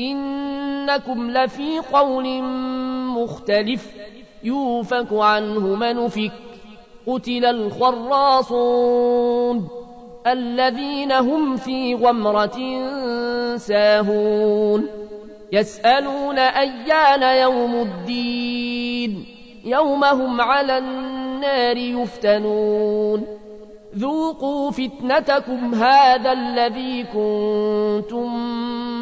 إنكم لفي قول مختلف. يوفك عنه من فك. قتل الخراصون الذين هم في غمرة ساهون. يسألون أيان يوم الدين. يوم هم على النار يفتنون. ذوقوا فتنتكم هذا الذي كنتم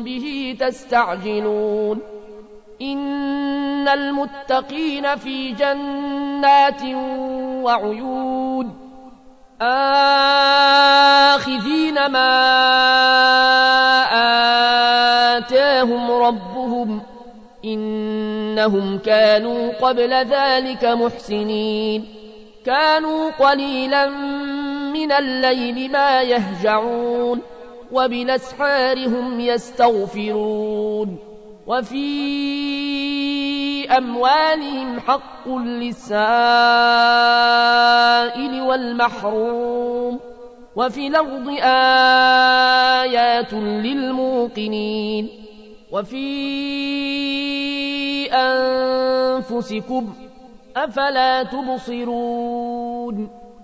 به تستعجلون إن المتقين في جنات وعيون آخذين ما آتاهم ربهم إنهم كانوا قبل ذلك محسنين كانوا قليلا من الليل ما يهجعون وبالأسحار هم يستغفرون وفي أموالهم حق للسائل والمحروم وفي الأرض آيات للموقنين وفي أنفسكم أفلا تبصرون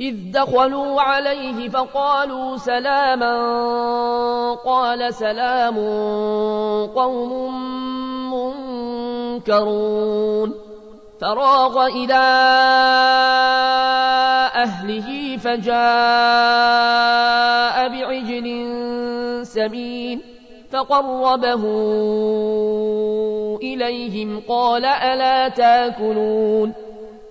إذ دخلوا عليه فقالوا سلاما قال سلام قوم منكرون. فراغ إلى أهله فجاء بعجل سمين فقربه إليهم قال ألا تأكلون؟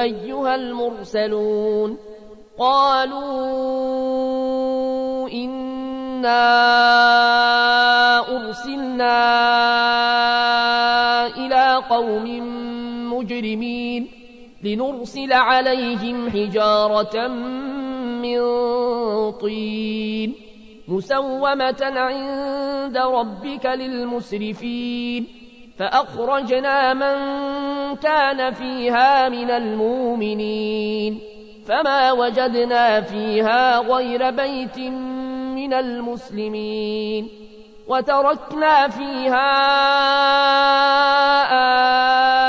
أيها المرسلون قالوا إنا أرسلنا إلى قوم مجرمين لنرسل عليهم حجارة من طين مسومة عند ربك للمسرفين فأخرجنا من كان فيها من المؤمنين فما وجدنا فيها غير بيت من المسلمين وتركنا فيها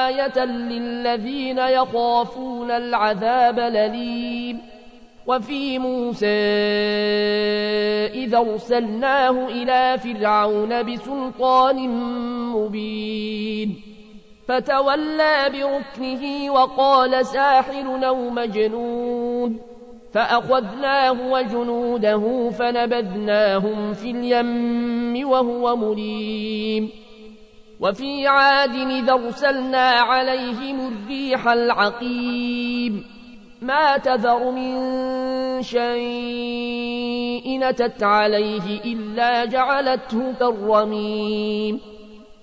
آية للذين يخافون العذاب لليم وفي موسى إذا أرسلناه إلى فرعون بسلطان مبين فتولى بركنه وقال ساحر أو مجنون فأخذناه وجنوده فنبذناهم في اليم وهو مليم وفي عاد إذا أرسلنا عليهم الريح العقيم ما تذر من شيء نتت عليه إلا جعلته كالرميم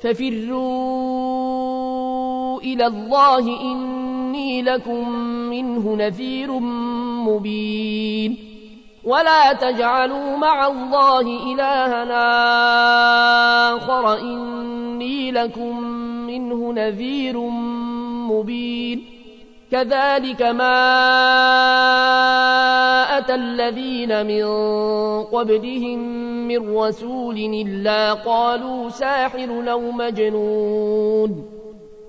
ففروا إلى الله إني لكم منه نذير مبين. ولا تجعلوا مع الله إلهنا آخر إني لكم منه نذير مبين. كذلك ما أتى الذين من قبلهم من رسول إلا قالوا ساحر أو مجنون.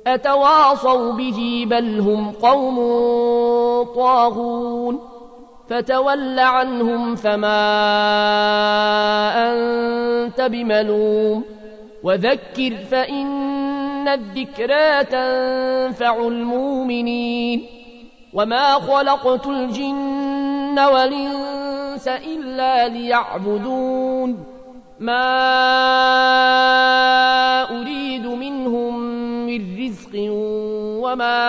أتواصوا به بل هم قوم طاغون. فتول عنهم فما أنت بملوم. وذكر فإن الذكرى تنفع المؤمنين. وما خلقت الجن والإنس إلا ليعبدون ما أريد منهم من رزق وما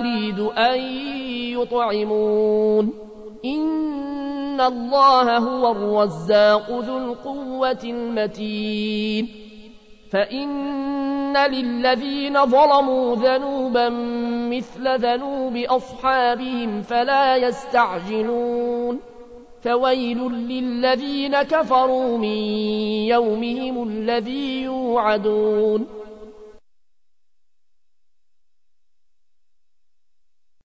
أريد أن يطعمون. إن الله هو الرزاق ذو القوة المتين. فإن للذين ظلموا ذنوبا مثل ذنوب أصحابهم فلا يستعجلون. فويل للذين كفروا من يومهم الذي يوعدون.